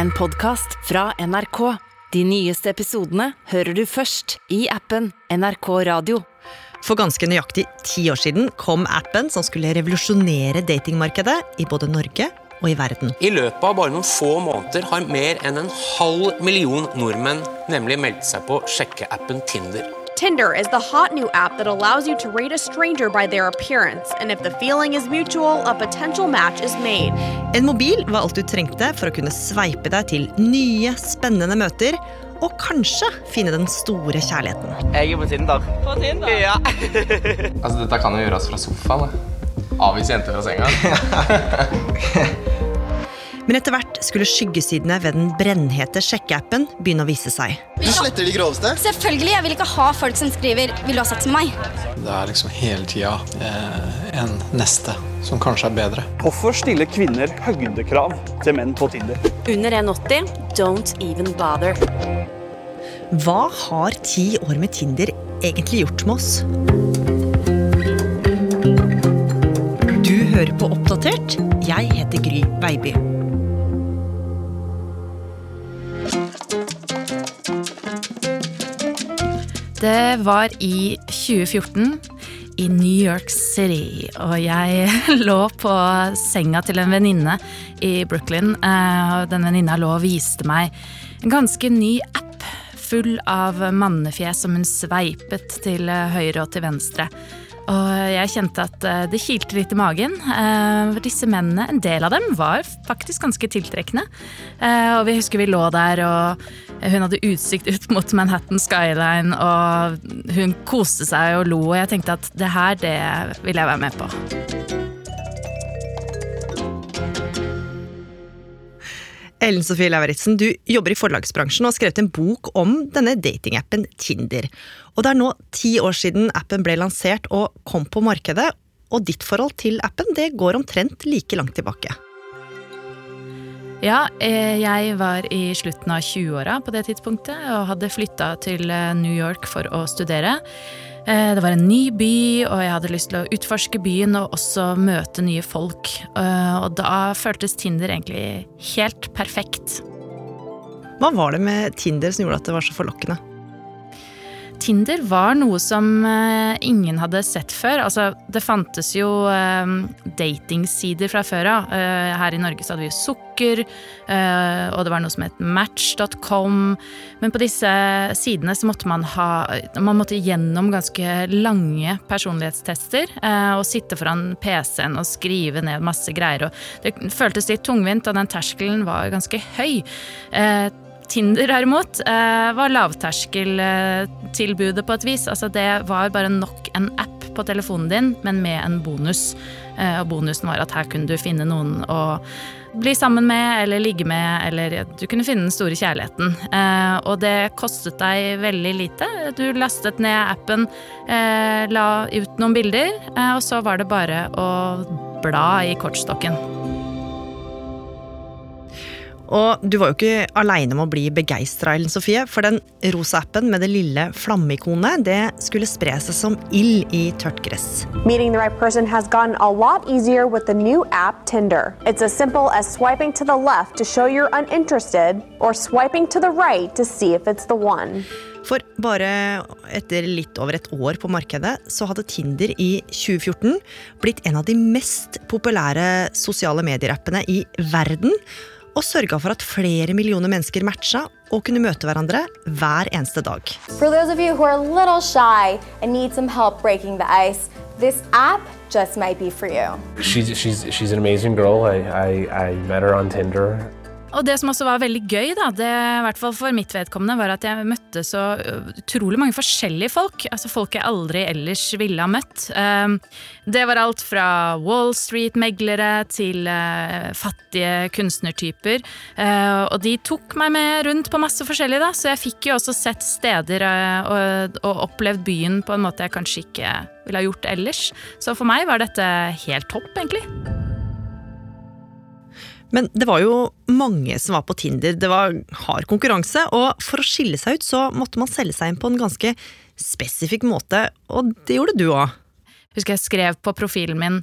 en podkast fra NRK. De nyeste episodene hører du først i appen NRK Radio. For ganske nøyaktig ti år siden kom appen som skulle revolusjonere datingmarkedet i både Norge og i verden. I løpet av bare noen få måneder har mer enn en halv million nordmenn nemlig meldt seg på sjekkeappen Tinder. Tinder is the hot new app that allows you to rate a stranger by their appearance, and if the feeling is mutual, a potential match is made. En mobil var alt du trengte for å kunne sveipe deg til nye, spennende møter, og kanskje finne den store kjærligheten. Jeg er på Tinder. På Tinder? Ja. Altså, dette kan jo gjøres fra sofaen. Avvise jenter fra senga. Men etter hvert skulle skyggesidene ved den brennhete sjekkeappen begynne å vise seg. Du sletter de groveste? Selvfølgelig, Jeg vil ikke ha folk som skriver 'vil du ha sex med meg'? Det er liksom hele tida eh, en neste som kanskje er bedre. Hvorfor stiller kvinner høgdekrav til menn på Tinder? Under 1,80 don't even bother. Hva har ti år med Tinder egentlig gjort med oss? Du hører på Oppdatert. Jeg heter Gry Baby. Det var i 2014 i New York City, og jeg lå på senga til en venninne i Brooklyn. eh, og Den venninna lå og viste meg en ganske ny app full av mannefjes som hun sveipet til høyre og til venstre. Og jeg kjente at eh, det kilte litt i magen. Eh, Disse mennene, en del av dem, var faktisk ganske tiltrekkende. Og vi husker vi lå der, og hun hadde utsikt ut mot Manhattan Skyline, og hun koste seg og lo, og jeg tenkte at det her, det vil jeg være med på. Ellen Sofie Lauritzen, du jobber i forlagsbransjen og har skrevet en bok om denne datingappen Tinder. Og det er nå ti år siden appen ble lansert og kom på markedet, og ditt forhold til appen det går omtrent like langt tilbake. Ja, eh, jeg var i slutten av 20-åra på det tidspunktet og hadde flytta til eh, New York for å studere. Eh, Det var en ny by, og jeg hadde lyst til å utforske byen og også møte nye folk. Og da føltes Tinder egentlig helt perfekt. Hva var det med Tinder som gjorde at det var så forlokkende? Tinder var noe som eh, ingen hadde sett før. Altså, det fantes jo eh, datingsider fra før av. Eh, her i Norge så hadde vi jo Sukker, og det var noe som het Match.com. Men på disse sidene så måtte man ha Man måtte gjennom ganske lange personlighetstester og sitte foran PC-en og skrive ned masse greier. Og det føltes litt tungvint, og den terskelen var ganske høy. Tinder derimot eh, var lavterskeltilbudet på et vis. Altså det var bare nok en app på telefonen din, men med en bonus. Eh, og bonusen var at her kunne du finne noen å bli sammen med eller ligge med, eller du kunne finne den store kjærligheten. Eh, og det kostet deg veldig lite. Du lastet ned appen, la ut noen bilder, og så var det bare å bla i kortstokken. Og du var jo ikke aleine om å bli begeistra, Ellen Sofie, for den rosa appen med det lille flammeikonet, det skulle spre seg som ild i tørt gress. Meeting the right person has gotten a lot easier with the new app Tinder. It's as simple as swiping to the left to show you're uninterested, or swiping to the right to see if it's the one. For bare etter litt over et år på markedet, så hadde Tinder i 2014 blitt en av de mest populære sosiale medierappene i verden. Og sørga for at flere millioner mennesker matcha og kunne møte hverandre hver eneste dag. For those of you who are a little shy and need some help breaking the ice, this app just might be for you. She's she's she's an amazing girl. I I, I met her on Tinder. Og det som også var veldig gøy, da, det, i hvert fall for mitt vedkommende, var at jeg møtte så utrolig mange forskjellige folk. Altså folk jeg aldri ellers ville ha møtt. Um, det var alt fra Wall Street-meglere til uh, fattige kunstnertyper. Uh, og de tok meg med rundt på masse forskjellig, da, så jeg fikk jo også sett steder uh, og, og opplevd byen på en måte jeg kanskje ikke ville ha gjort ellers. Så for meg var dette helt topp, egentlig. Men det var jo mange som var på Tinder. Det var hard konkurranse, og for å skille seg ut så måtte man selge seg inn på en ganske spesifikk måte, og det gjorde du òg. Husker jeg skrev på profilen min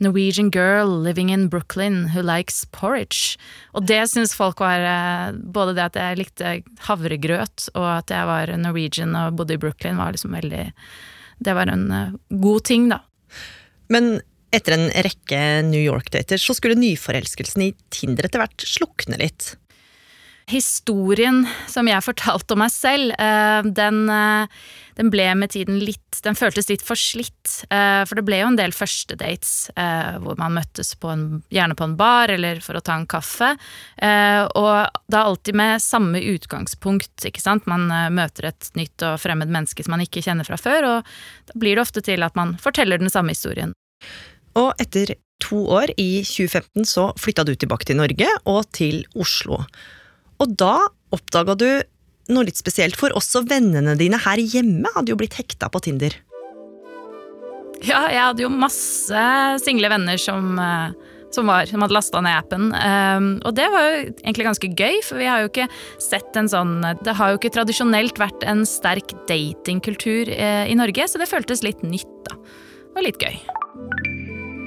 Norwegian girl living in Brooklyn who likes porridge. Og det syns folk var eh, Både det at jeg likte havregrøt, og at jeg var Norwegian og bodde i Brooklyn, var liksom veldig Det var en eh, god ting, da. Men etter en rekke New York-dater så skulle nyforelskelsen i Tinder etter hvert slukne litt. Historien som jeg fortalte om meg selv, eh, den, eh, den ble med tiden litt Den føltes litt forslitt. eh, For det ble jo en del førstedates hvor man møttes på en, gjerne på en bar eller for å ta en kaffe. Og da alltid med samme utgangspunkt, ikke sant. Man møter et nytt og fremmed menneske som man ikke kjenner fra før, og da blir det ofte til at man forteller den samme historien. Og etter to år, i 2015, så flytta du tilbake til Norge og til Oslo. Og da oppdaga du noe litt spesielt, for også vennene dine her hjemme hadde jo blitt hekta på Tinder. Ja, jeg hadde jo masse single venner som, eh, som, var, som hadde lasta ned appen. Um, og det var jo egentlig ganske gøy, for vi har jo ikke sett en sånn Det har jo ikke tradisjonelt vært en sterk datingkultur eh, i Norge, så det føltes litt nytt, da. Var litt gøy.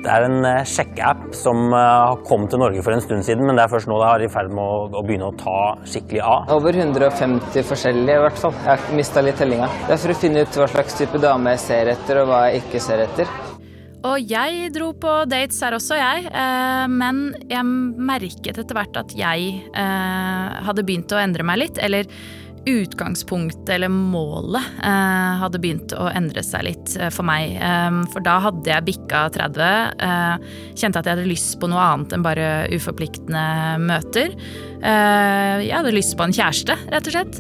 Det er en eh, sjekkeapp som eh, har kommet til Norge for en stund siden, men det er først nå det er i ferd med å, å begynne å ta skikkelig av. Over 150 forskjellige, i hvert fall. Jeg har mista litt tellinga. Det er for å finne ut hva slags type dame jeg ser etter, og hva jeg ikke ser etter. Og jeg dro på dates her også, jeg. Eh, men jeg merket etter hvert at jeg eh, hadde begynt å endre meg litt. Eller utgangspunktet eller målet eh, hadde begynt å endre seg litt eh, for meg. Eh, for da hadde jeg bikka 30. eh, kjente at jeg hadde lyst på noe annet enn bare uforpliktende møter. Jeg hadde lyst på en kjæreste, rett og slett.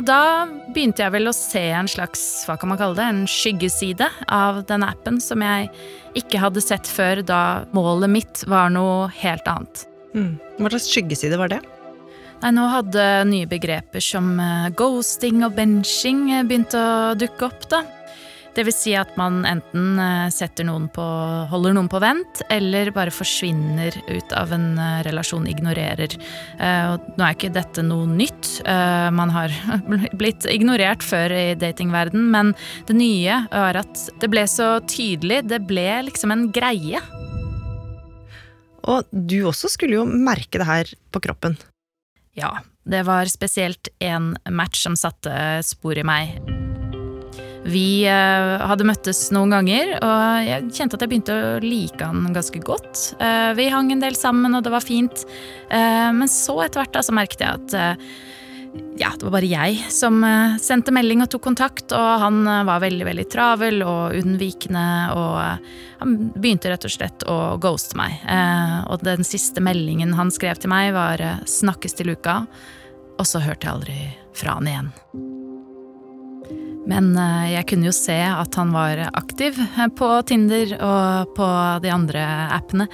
Og da begynte jeg vel å se en slags, hva kan man kalle det, en skyggeside av denne appen som jeg ikke hadde sett før da målet mitt var noe helt annet. Mm. Hva slags skyggeside var det? Nei, nå hadde nye begreper som eh, ghosting og benching eh, begynt å dukke opp, da. Det vil si at man enten eh, noen på holder noen på vent, eller bare forsvinner ut av en relasjon, ignorerer. Nå er ikke dette noe nytt. Man har blitt ignorert før i datingverden, men det nye var at det ble så tydelig. Det ble liksom en greie. Og du også skulle jo merke det her på kroppen. Ja, det var spesielt én match som satte spor i meg. Vi eh, hadde møttes noen ganger, og jeg kjente at jeg begynte å like han ganske godt. Eh, vi hang en del sammen, og det var fint. Eh, men så etter hvert da, så merket jeg at ja, det var bare jeg som eh, sendte melding og tok kontakt, og han eh, var veldig, veldig travel og unnvikende, og eh, han begynte rett og slett å ghoste meg. Og den siste meldingen han skrev til meg, var 'snakkes til uka', og så hørte jeg aldri fra han igjen. Men jeg kunne jo se at han var aktiv på Tinder og på de andre appene.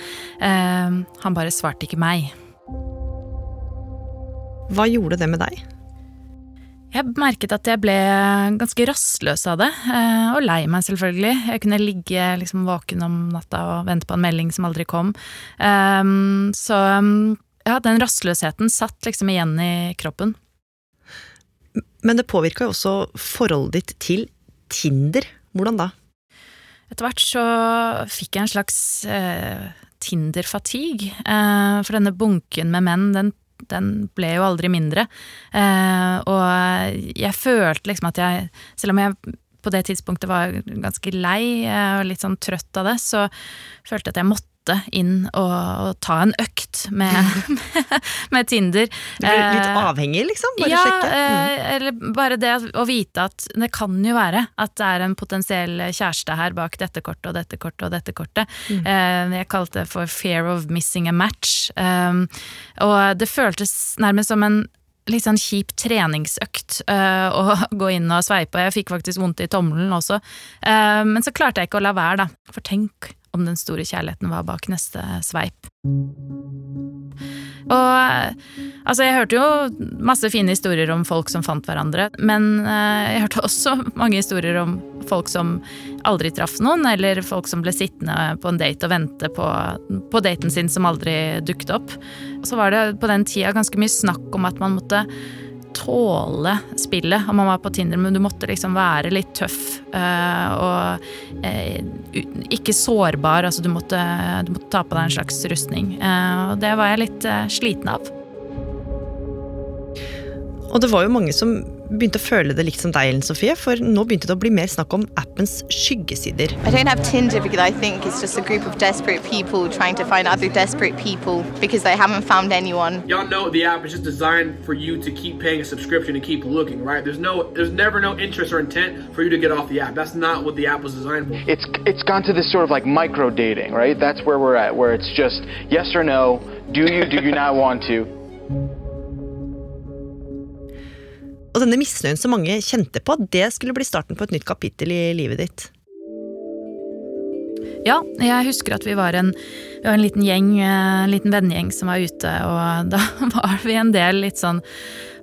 Han bare svarte ikke meg. Hva gjorde det med deg? Jeg merket at jeg ble ganske rastløs av det, eh, og lei meg selvfølgelig. Jeg kunne ligge liksom våken om natta og vente på en melding som aldri kom. Um, så ja, den rastløsheten satt liksom igjen i kroppen. Men det påvirka jo også forholdet ditt til Tinder. Hvordan da? Etter hvert så fikk jeg en slags eh, Tinder-fatigue. Eh, for denne bunken med menn, den, den ble jo aldri mindre. Eh, og jeg følte liksom at jeg, selv om jeg på det tidspunktet var ganske lei eh, og litt sånn trøtt av det, så følte jeg at jeg måtte inn og, og ta en økt med, med Tinder. Du ble litt Eh, avhengig, liksom? Bare ja, sjekke? Mm. eh, eller bare det å vite at det kan jo være at det er en potensiell kjæreste her bak dette kortet og dette kortet og dette kortet. Mm. Eh, jeg kalte det for fear of missing a match. Um, og det føltes nærmest som en litt sånn kjip treningsøkt eh, å gå inn og sveipe. Jeg fikk faktisk vondt i tommelen også. Uh, men så klarte jeg ikke å la være, da. For tenk om den store kjærligheten var bak neste sveip. Og altså, jeg hørte jo masse fine historier om folk som fant hverandre, men eh, jeg hørte også mange historier om folk som aldri traff noen, eller folk som ble sittende på en date og vente på, på daten sin som aldri dukket opp. Så var det på den tida ganske mye snakk om at man måtte tåle spillet om man var på Tinder, men du måtte liksom være litt tøff eh, og eh, ikke sårbar. Altså du måtte, du måtte ta på deg en slags rustning. Eh, og det var jeg litt sliten av. Og det var jo mange som begynte å føle det likt som deg, Ellen Sofie, for nå begynte det å bli mer snakk om appens skyggesider. I don't have Tinder because I think it's just a group of desperate people trying to find other desperate people because they haven't found anyone. Y'all know the app is just designed for you to keep paying a subscription and keep looking, right? There's no there's never no interest or intent for you to get off the app. That's not what the app was designed for. It's it's gone to this sort of like micro dating, right? That's where we're at, where it's just yes or no, do you, do you not want to? Og denne misnøyen som mange kjente på, det skulle bli starten på et nytt kapittel i livet ditt. Ja, jeg husker at vi var en, vi var en liten gjeng, eh, en liten vennegjeng som var ute, og da var vi en del litt sånn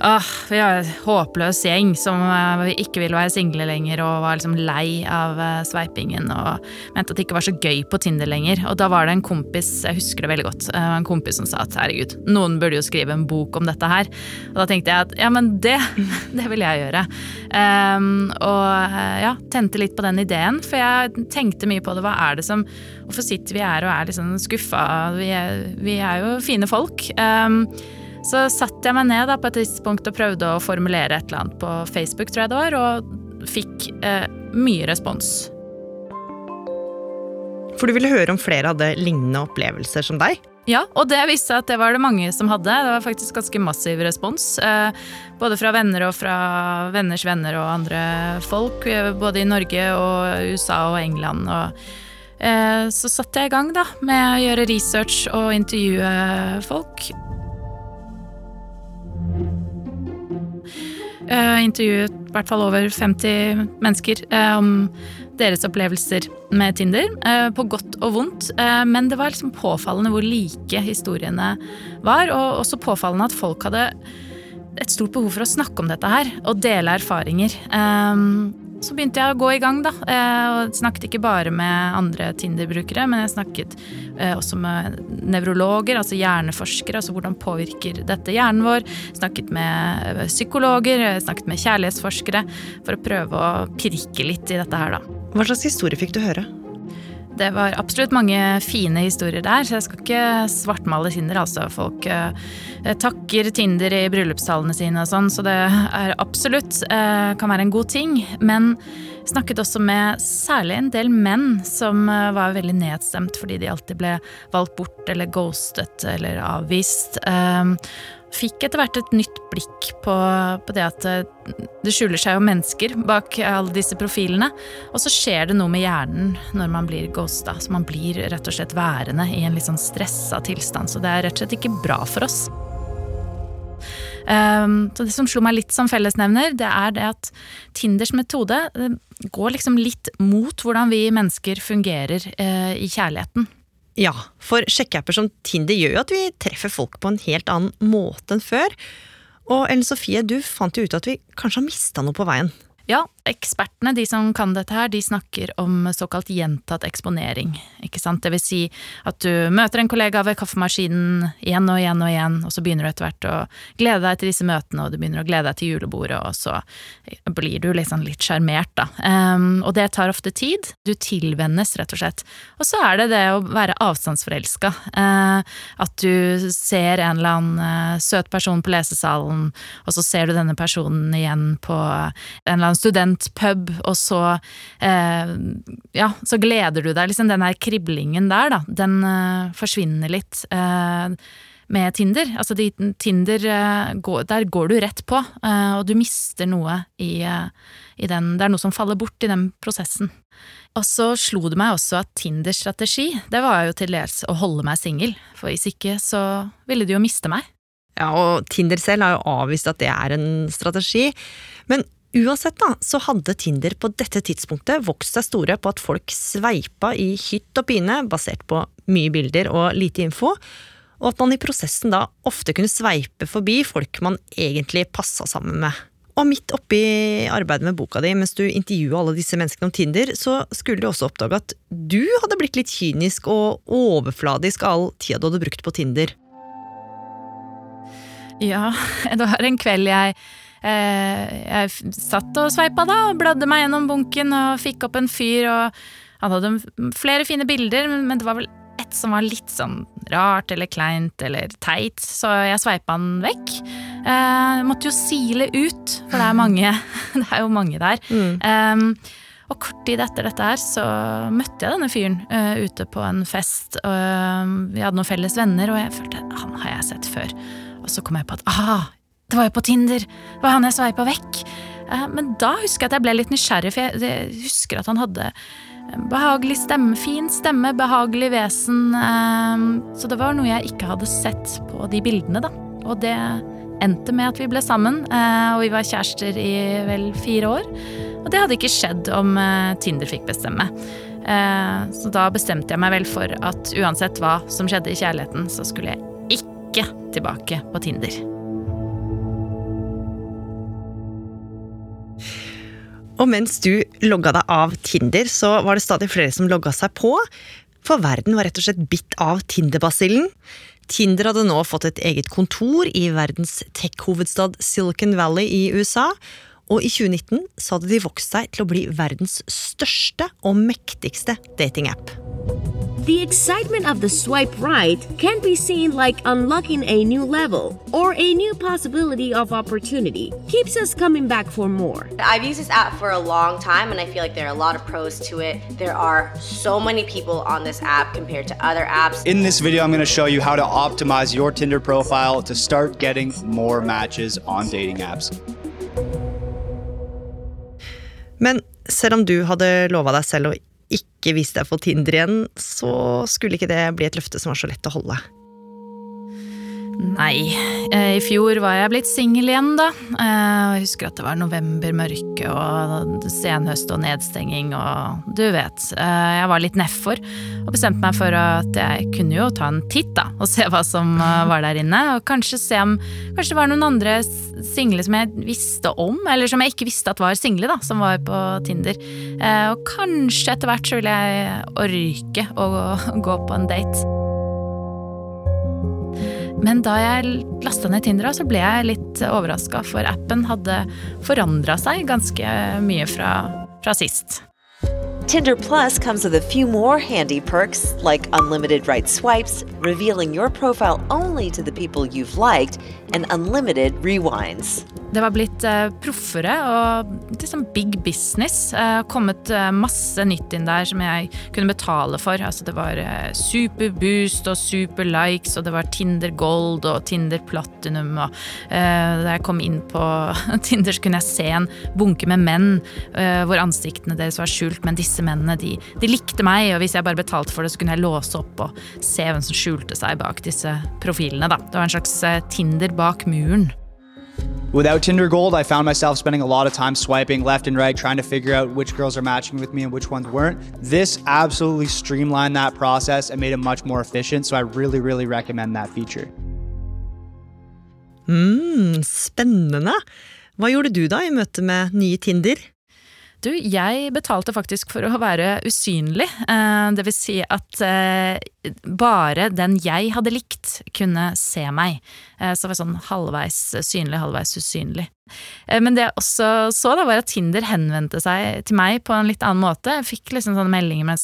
Åh, vi er en håpløs gjeng som eh, ikke ville være single lenger og var liksom lei av eh, sveipingen og mente at det ikke var så gøy på Tinder lenger. Og da var det en kompis, jeg husker det veldig godt, en kompis som sa at herregud, noen burde jo skrive en bok om dette her. Og da tenkte jeg at ja, men det, det vil jeg gjøre. Um, og ja, tente litt på den ideen, for jeg tenkte mye på det. Hva er det som Hvorfor sitter vi her og er liksom skuffa? Vi, vi, er jo fine folk. Um, så satte jeg meg ned da på et tidspunkt og prøvde å formulere et eller annet på Facebook, tror jeg det var, og fikk eh, mye respons. For du ville høre om flere hadde lignende opplevelser som deg? Ja, og det viste seg at det var det mange som hadde. Det var faktisk ganske massiv respons. Eh, både fra venner og fra venners venner og andre folk. Eh, både i Norge og USA og England. Og, eh, så satte jeg i gang da, med å gjøre research og intervjue folk. Uh, intervjuet i hvert fall over 50 mennesker uh, om deres opplevelser med Tinder, uh, på godt og vondt. men det var liksom påfallende hvor like historiene var, og også påfallende at folk hadde et stort behov for å snakke om dette her og dele erfaringer. Så begynte jeg å gå i gang, da. og snakket ikke bare med andre Tinder-brukere, men jeg snakket også med nevrologer, altså hjerneforskere, altså hvordan påvirker dette hjernen vår. Snakket med psykologer, snakket med kjærlighetsforskere, for å prøve å pirke litt i dette her, da. Hva slags historie fikk du høre? Det var absolutt mange fine historier der, så jeg skal ikke svartmale Tinder. altså. Folk eh, takker Tinder i bryllupstalene sine og sånn, så det er absolutt eh, kan være en god ting. Men snakket også med særlig en del menn som eh, var veldig nedstemt fordi de alltid ble valgt bort eller ghostet eller avvist. Eh, fikk etter hvert et nytt blikk på, på, det at eh, det skjuler seg jo mennesker bak alle disse profilene. Og så skjer det noe med hjernen når man blir ghosta. Så man blir rett og slett værende i en litt sånn stressa tilstand. Så det er rett og slett ikke bra for oss. Um, så det som slo meg litt som fellesnevner, det er det at Tinders metode eh, går liksom litt mot hvordan vi mennesker fungerer uh, i kjærligheten. Ja, for sjekkeapper som Tinder gjør jo at vi treffer folk på en helt annen måte enn før. Og Ellen Sofie, du fant jo ut at vi kanskje har mista noe på veien. Ja, ekspertene, de som kan dette her, de snakker om såkalt gjentatt eksponering. Ikke sant? Det vil si at du møter en kollega ved kaffemaskinen igjen og igjen og igjen, og så begynner du etter hvert å glede deg til disse møtene, og du begynner å glede deg til julebordet, og så blir du liksom litt sjarmert, da. Um, og det tar ofte tid. Du tilvennes, rett og slett. Og så er det det å være avstandsforelska. Uh, at du ser en eller annen uh, søt person på lesesalen, og så ser du denne personen igjen på en eller annen studentpub, og så eh, Ja, så gleder du deg. Liksom den der kriblingen der, da, den eh, forsvinner litt. Eh, med Tinder. Altså de, Tinder, eh, går, der går du rett på, eh, og du mister noe i, eh, i den Det er noe som faller bort i den prosessen. Og så slo det meg også at Tinders strategi, det var jo til dels å holde meg singel, for hvis ikke så ville de jo miste meg. Ja, og Tinder selv har jo avvist at det er en strategi. Men Uansett da, så hadde Tinder på dette tidspunktet vokst seg store på at folk sveipa i hytt og pine, basert på mye bilder og lite info, og at man i prosessen da ofte kunne sveipe forbi folk man egentlig passa sammen med. Og midt oppi arbeidet med boka di, mens du intervjua alle disse menneskene om Tinder, så skulle du også oppdage at du hadde blitt litt kynisk og overfladisk av all tida du hadde brukt på Tinder. Ja, det var en kveld jeg jeg satt og sveipa da, og bladde meg gjennom bunken og fikk opp en fyr, og han hadde flere fine bilder, men det var vel ett som var litt sånn rart eller kleint eller teit, så jeg sveipa han vekk. Jeg eh, måtte jo sile ut, for det er mange, det er jo mange der. Mm. Um, og kort tid etter dette her så møtte jeg denne fyren uh, ute på en fest. Og uh, vi hadde noen felles venner, og jeg følte han har jeg sett før. Og så kom jeg på at ah, det var jo på Tinder! Det var han jeg sveipa vekk. Uh, men da husker jeg at jeg ble litt nysgjerrig, for jeg, husker at han hadde behagelig stemme, fin stemme, behagelig vesen. Så det var noe jeg ikke hadde sett på de bildene, da. Og det endte med at vi ble sammen, og vi var kjærester i vel fire år. Og det hadde ikke skjedd om eh, Tinder fikk bestemme. Eh, så da bestemte jeg meg vel for at uansett hva som skjedde i kjærligheten, så skulle jeg ikke tilbake på Tinder. Og mens du logga deg av Tinder, så var det stadig flere som logga seg på. For verden var rett og slett bitt av Tinder-basillen. Tinder hadde nå fått et eget kontor i verdens tech-hovedstad Silicon Valley i USA. Og i 2019 så hadde de vokst seg til å bli verdens største og mektigste datingapp. The excitement of the swipe right can be seen like unlocking a new level or a new possibility of opportunity. Keeps us coming back for more. I've used this app for a long time and I feel like there are a lot of pros to it. There are so many people on this app compared to other apps. In this video, I'm going to show you how to optimize your Tinder profile to start getting more matches on dating apps. Men selv om du hadde lova deg selv å ikke vise deg på Tinder igjen, så skulle ikke det bli et løfte som var så lett å holde. Nei. Eh, I fjor var jeg blitt singel igjen, da. Eh, jeg husker at det var novembermørke og senhøst og nedstenging og du vet. Eh, jeg var litt nedfor og bestemte meg for at jeg kunne jo ta en titt, da. Og se hva som var der inne. Og kanskje se om Kanskje det var noen andre single som jeg visste om, eller som jeg ikke visste at var single, da, som var på Tinder. Og kanskje etter hvert så vil jeg orke å gå på en date. Men da jeg lasta ned Tinder, så ble jeg litt overraska, for appen hadde forandra seg ganske mye fra, fra sist. Tinder Plus comes with a few more handy perks like unlimited right swipes, revealing your profile only to the people you've liked, and unlimited rewinds. Det var blitt uh, proffere og liksom big business. Uh, kommet uh, masse nytt inn der som jeg kunne betale for. Altså, det var superboost og superlikes, og det var Tinder Gold og Tinder Platinum. Og da jeg kom inn på Tinder, så kunne jeg se en bunke med menn hvor ansiktene deres var skjult, men disse mennene de, de, likte meg, og hvis jeg bare betalte for det, så kunne jeg låse opp og se hvem som skjulte seg bak disse profilene. Da. Det var en slags Tinder bak muren. Without Tinder Gold, I found myself spending a lot of time swiping left and right, trying to figure out which girls are matching with me and which ones weren't. This absolutely streamlined that process and made it much more efficient, so I really, really recommend that feature. Mm, spennende. Hva gjorde du da i møte med nye Tinder? Du, jeg betalte faktisk for å være usynlig. Eh, det vil si at eh, bare den jeg hadde likt, kunne se meg. Eh, det var sånn halvveis synlig, halvveis usynlig. Eh, men det jeg også så, da, var at Tinder henvendte seg til meg på en litt annen måte. Jeg fikk liksom sånne meldinger med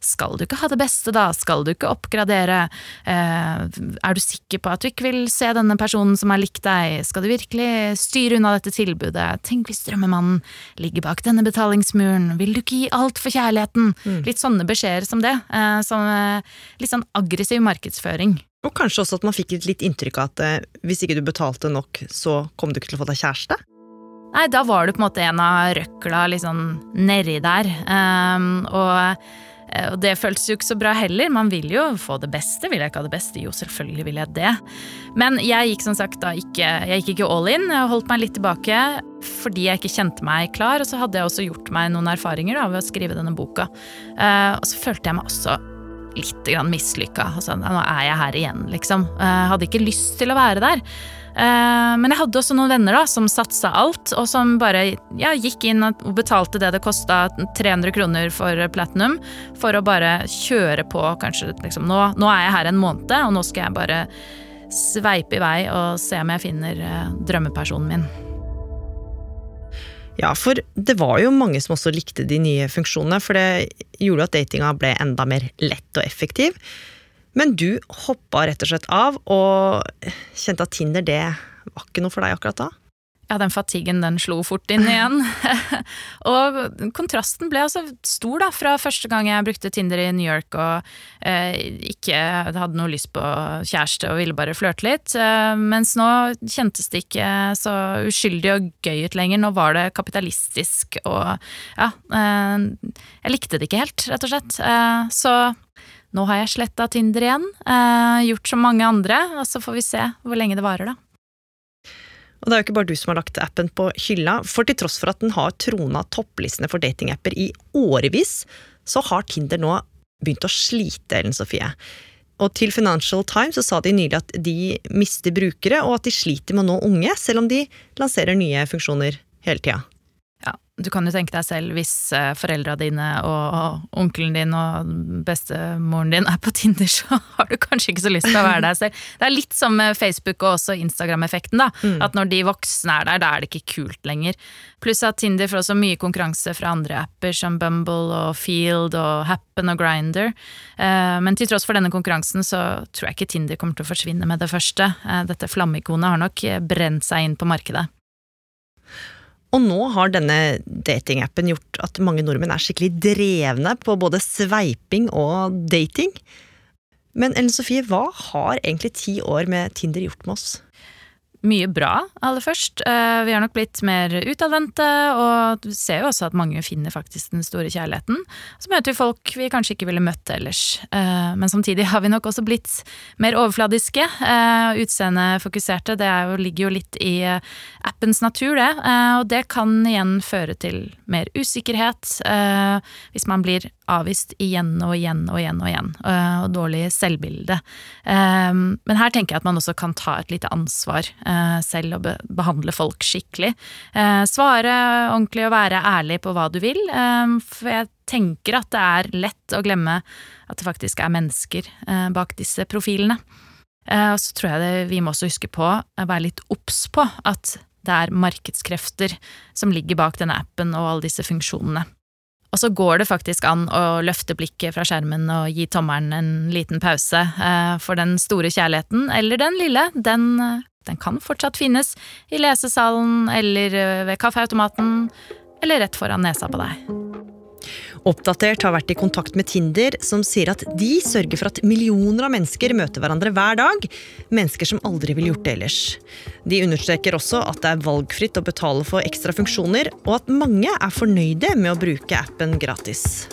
'skal du ikke ha det beste, da', 'skal du ikke oppgradere', eh, 'er du sikker på at du ikke vil se denne personen som har likt deg', 'skal du virkelig styre unna dette tilbudet', 'tenk hvis drømmemannen ligger bak denne betalingsmuren', 'vil du ikke gi alt for kjærligheten'? Mm. Litt sånne beskjeder som det. Som litt sånn aggressiv markedsføring. Og kanskje også at man fikk litt inntrykk av at eh, hvis ikke du betalte nok, så kom du ikke til å få deg kjæreste? Nei, da var du på en måte en av røkla liksom nedi der. Um, og, eh, og, det føltes jo ikke så bra heller. Man vil jo få det beste. Vil jeg ikke ha det beste? Jo, selvfølgelig vil jeg det. Men jeg gikk som sagt da ikke Jeg gikk ikke all in. Jeg holdt meg litt tilbake fordi jeg ikke kjente meg klar. Og så hadde jeg også gjort meg noen erfaringer da, ved å skrive denne boka. Uh, og så følte jeg meg også litt mislykka. Altså, nå er jeg her igjen, liksom. Jeg eh, hadde ikke lyst til å være der. Eh, men jeg hadde også noen venner da, som satsa alt, og som bare ja, gikk inn og betalte det det kosta 300 kroner for platinum, for å bare kjøre på kanskje liksom, nå, nå, er jeg her en måned, og nå skal jeg bare sveipe i vei og se om jeg finner eh, drømmepersonen min. Ja, for det var jo mange som også likte de nye funksjonene, for det gjorde at datinga ble enda mer lett og effektiv. Men du hoppa rett og slett av, og kjente at Tinder det var ikke noe for deg akkurat da? Ja, den fatiguen den slo fort inn igjen. og kontrasten ble altså stor, da, fra første gang jeg brukte Tinder i New York og eh, ikke hadde noe lyst på kjæreste og ville bare flørte litt. Eh, mens nå kjentes det ikke så uskyldig og gøy ut lenger. Nå var det kapitalistisk og ja eh, Jeg likte det ikke helt, rett og slett. Eh, så nå har jeg sletta Tinder igjen. Eh, gjort som mange andre, og så får vi se hvor lenge det varer, da. Og det er jo ikke bare du som har lagt appen på hylla, for til tross for at den har trona topplistene for datingapper i årevis, så har Tinder nå begynt å slite, Ellen Sofie. Og til Financial Times så sa de nylig at de mister brukere, og at de sliter med å nå unge, selv om de lanserer nye funksjoner hele tida. Du kan jo tenke deg selv hvis eh, foreldra dine og onkelen din og bestemoren din er på Tinder, så har du kanskje ikke så lyst til å være der selv. Det er litt som med Facebook og også Instagram-effekten, da. Mm. At når de voksne er der, da er det ikke kult lenger. Pluss at Tinder får også mye konkurranse fra andre apper som Bumble og Field og Happen og Grinder. Eh, men til tross for denne konkurransen så tror jeg ikke Tinder kommer til å forsvinne med det første. Eh, dette flammeikonet har nok brent seg inn på markedet. Og nå har denne datingappen gjort at mange nordmenn er skikkelig drevne på både sveiping og dating. Men Ellen Sofie, hva har egentlig ti år med Tinder gjort med oss? Mye bra, aller først. Eh, vi har nok blitt mer utadvendte, og du ser jo også at mange finner faktisk den store kjærligheten. Så møter vi folk vi kanskje ikke ville møtt ellers. Eh, men samtidig har vi nok også blitt mer overfladiske. Eh, Utseendefokuserte. Det jo, ligger jo litt i appens natur, det. Og det kan igjen føre til mer usikkerhet hvis man blir avvist igjen og igjen og igjen og igjen, og dårlig selvbilde. Men her tenker jeg at man også kan ta et lite ansvar Eh, selv og behandle folk skikkelig. Eh, svare ordentlig og være ærlig på hva du vil, eh, for jeg tenker at det er lett å glemme at det faktisk er mennesker bak disse profilene. Og så tror jeg det, vi må også huske på å være litt obs på at det er markedskrefter som ligger bak denne appen og alle disse funksjonene. Og så går det faktisk an å løfte blikket fra skjermen og gi tommelen en liten pause, for den store kjærligheten, eller den lille, den den kan fortsatt finnes i lesesalen eller eh, ved kaffeautomaten, eller rett foran nesa på deg. Oppdatert har vært i kontakt med Tinder, som sier at de sørger for at millioner av mennesker møter hverandre hver dag. Mennesker som aldri ville gjort det ellers. De understreker også at det er valgfritt å betale for ekstra funksjoner, og at mange er fornøyde med å bruke appen gratis.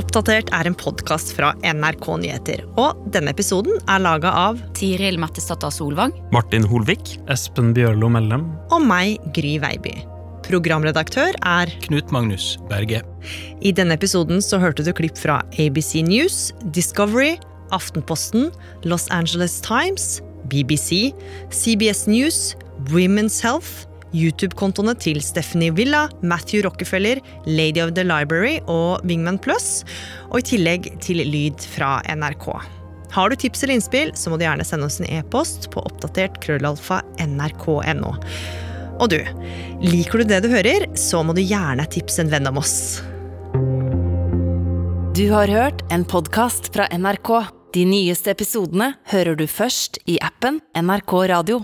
Oppdatert er en podkast fra NRK Nyheter. Og denne episoden er laga av Tiril Mattisdatter Solvang. Martin Holvik. Espen Bjørlo Mellem. Og meg, Gry Veiby. Programredaktør er Knut Magnus Berge. I denne episoden så hørte du klipp fra ABC News, Discovery, Aftenposten, Los Angeles Times, BBC, CBS News, Women's Health YouTube-kontoene til Stephanie Villa, Matthew Rockefeller, Lady of the Library og Wingman Plus, og i tillegg til lyd fra NRK. Har du tips eller innspill, så må du gjerne sende oss en e-post på oppdatert krøllalfa nrk.no. Og du, liker du det du hører, så må du gjerne tipse en venn om oss. Du har hørt en podkast fra NRK. De nyeste episodene hører du først i appen NRK Radio.